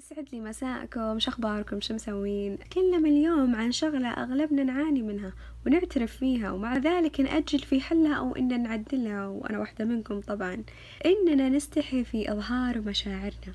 يسعد لي مساءكم شو أخباركم؟ شو مسوين؟ كلم اليوم عن شغلة أغلبنا نعاني منها ونعترف فيها ومع ذلك نأجل في حلها أو إن نعدلها وأنا واحدة منكم طبعا. إننا نستحي في إظهار مشاعرنا.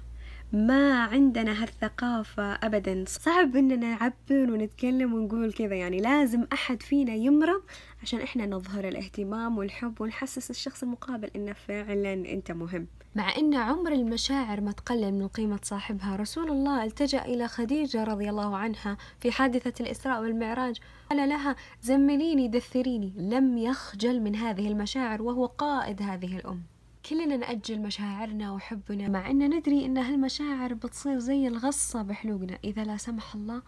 ما عندنا هالثقافة أبدا. صعب إننا نعبر ونتكلم ونقول كذا يعني لازم أحد فينا يمرض عشان إحنا نظهر الاهتمام والحب ونحسس الشخص المقابل إنه فعلا أنت مهم. مع إن عمر المشاعر ما تقلل من قيمة صاحبها رسول الله التجأ إلى خديجة رضي الله عنها في حادثة الإسراء والمعراج. قال لها زمليني دثريني. لم يخجل من هذه المشاعر وهو قائد هذه الأم. كلنا نأجل مشاعرنا وحبنا مع أن ندري أن هالمشاعر بتصير زي الغصة بحلوقنا. إذا لا سمح الله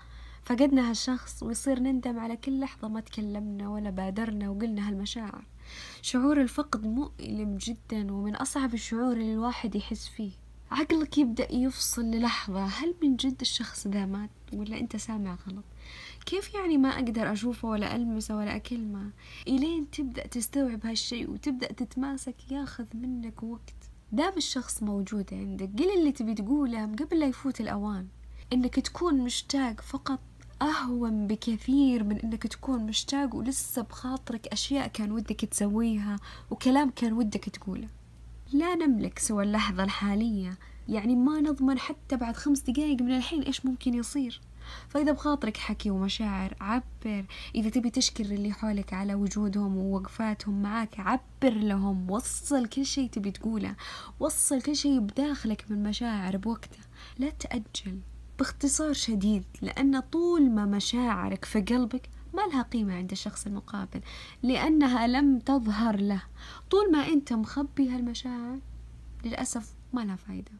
فقدنا هالشخص ويصير نندم على كل لحظة ما تكلمنا ولا بادرنا وقلنا هالمشاعر. شعور الفقد مؤلم جدا ومن أصعب الشعور اللي الواحد يحس فيه. عقلك يبدأ يفصل للحظة. هل من جد الشخص ذا مات ولا أنت سامع غلط؟ كيف يعني ما أقدر أشوفه ولا ألمسه ولا أكلمه؟ إلين تبدأ تستوعب هالشيء وتبدأ تتماسك ياخذ منك وقت. دام الشخص موجود عندك قل اللي تبي تقوله قبل لا يفوت الأوان. إنك تكون مشتاق فقط أهون بكثير من إنك تكون مشتاق ولسه بخاطرك أشياء كان ودك تسويها وكلام كان ودك تقوله. لا نملك سوى اللحظة الحالية. يعني ما نضمن حتى بعد خمس دقايق من الحين إيش ممكن يصير. فإذا بخاطرك حكي ومشاعر عبر. إذا تبي تشكر اللي حولك على وجودهم ووقفاتهم معاك عبر لهم. وصل كل شيء تبي تقوله. وصل كل شيء بداخلك من مشاعر بوقته. لا تأجل. باختصار شديد لأن طول ما مشاعرك في قلبك ما لها قيمة عند الشخص المقابل لأنها لم تظهر له. طول ما أنت مخبي هالمشاعر للأسف ما لها فايدة.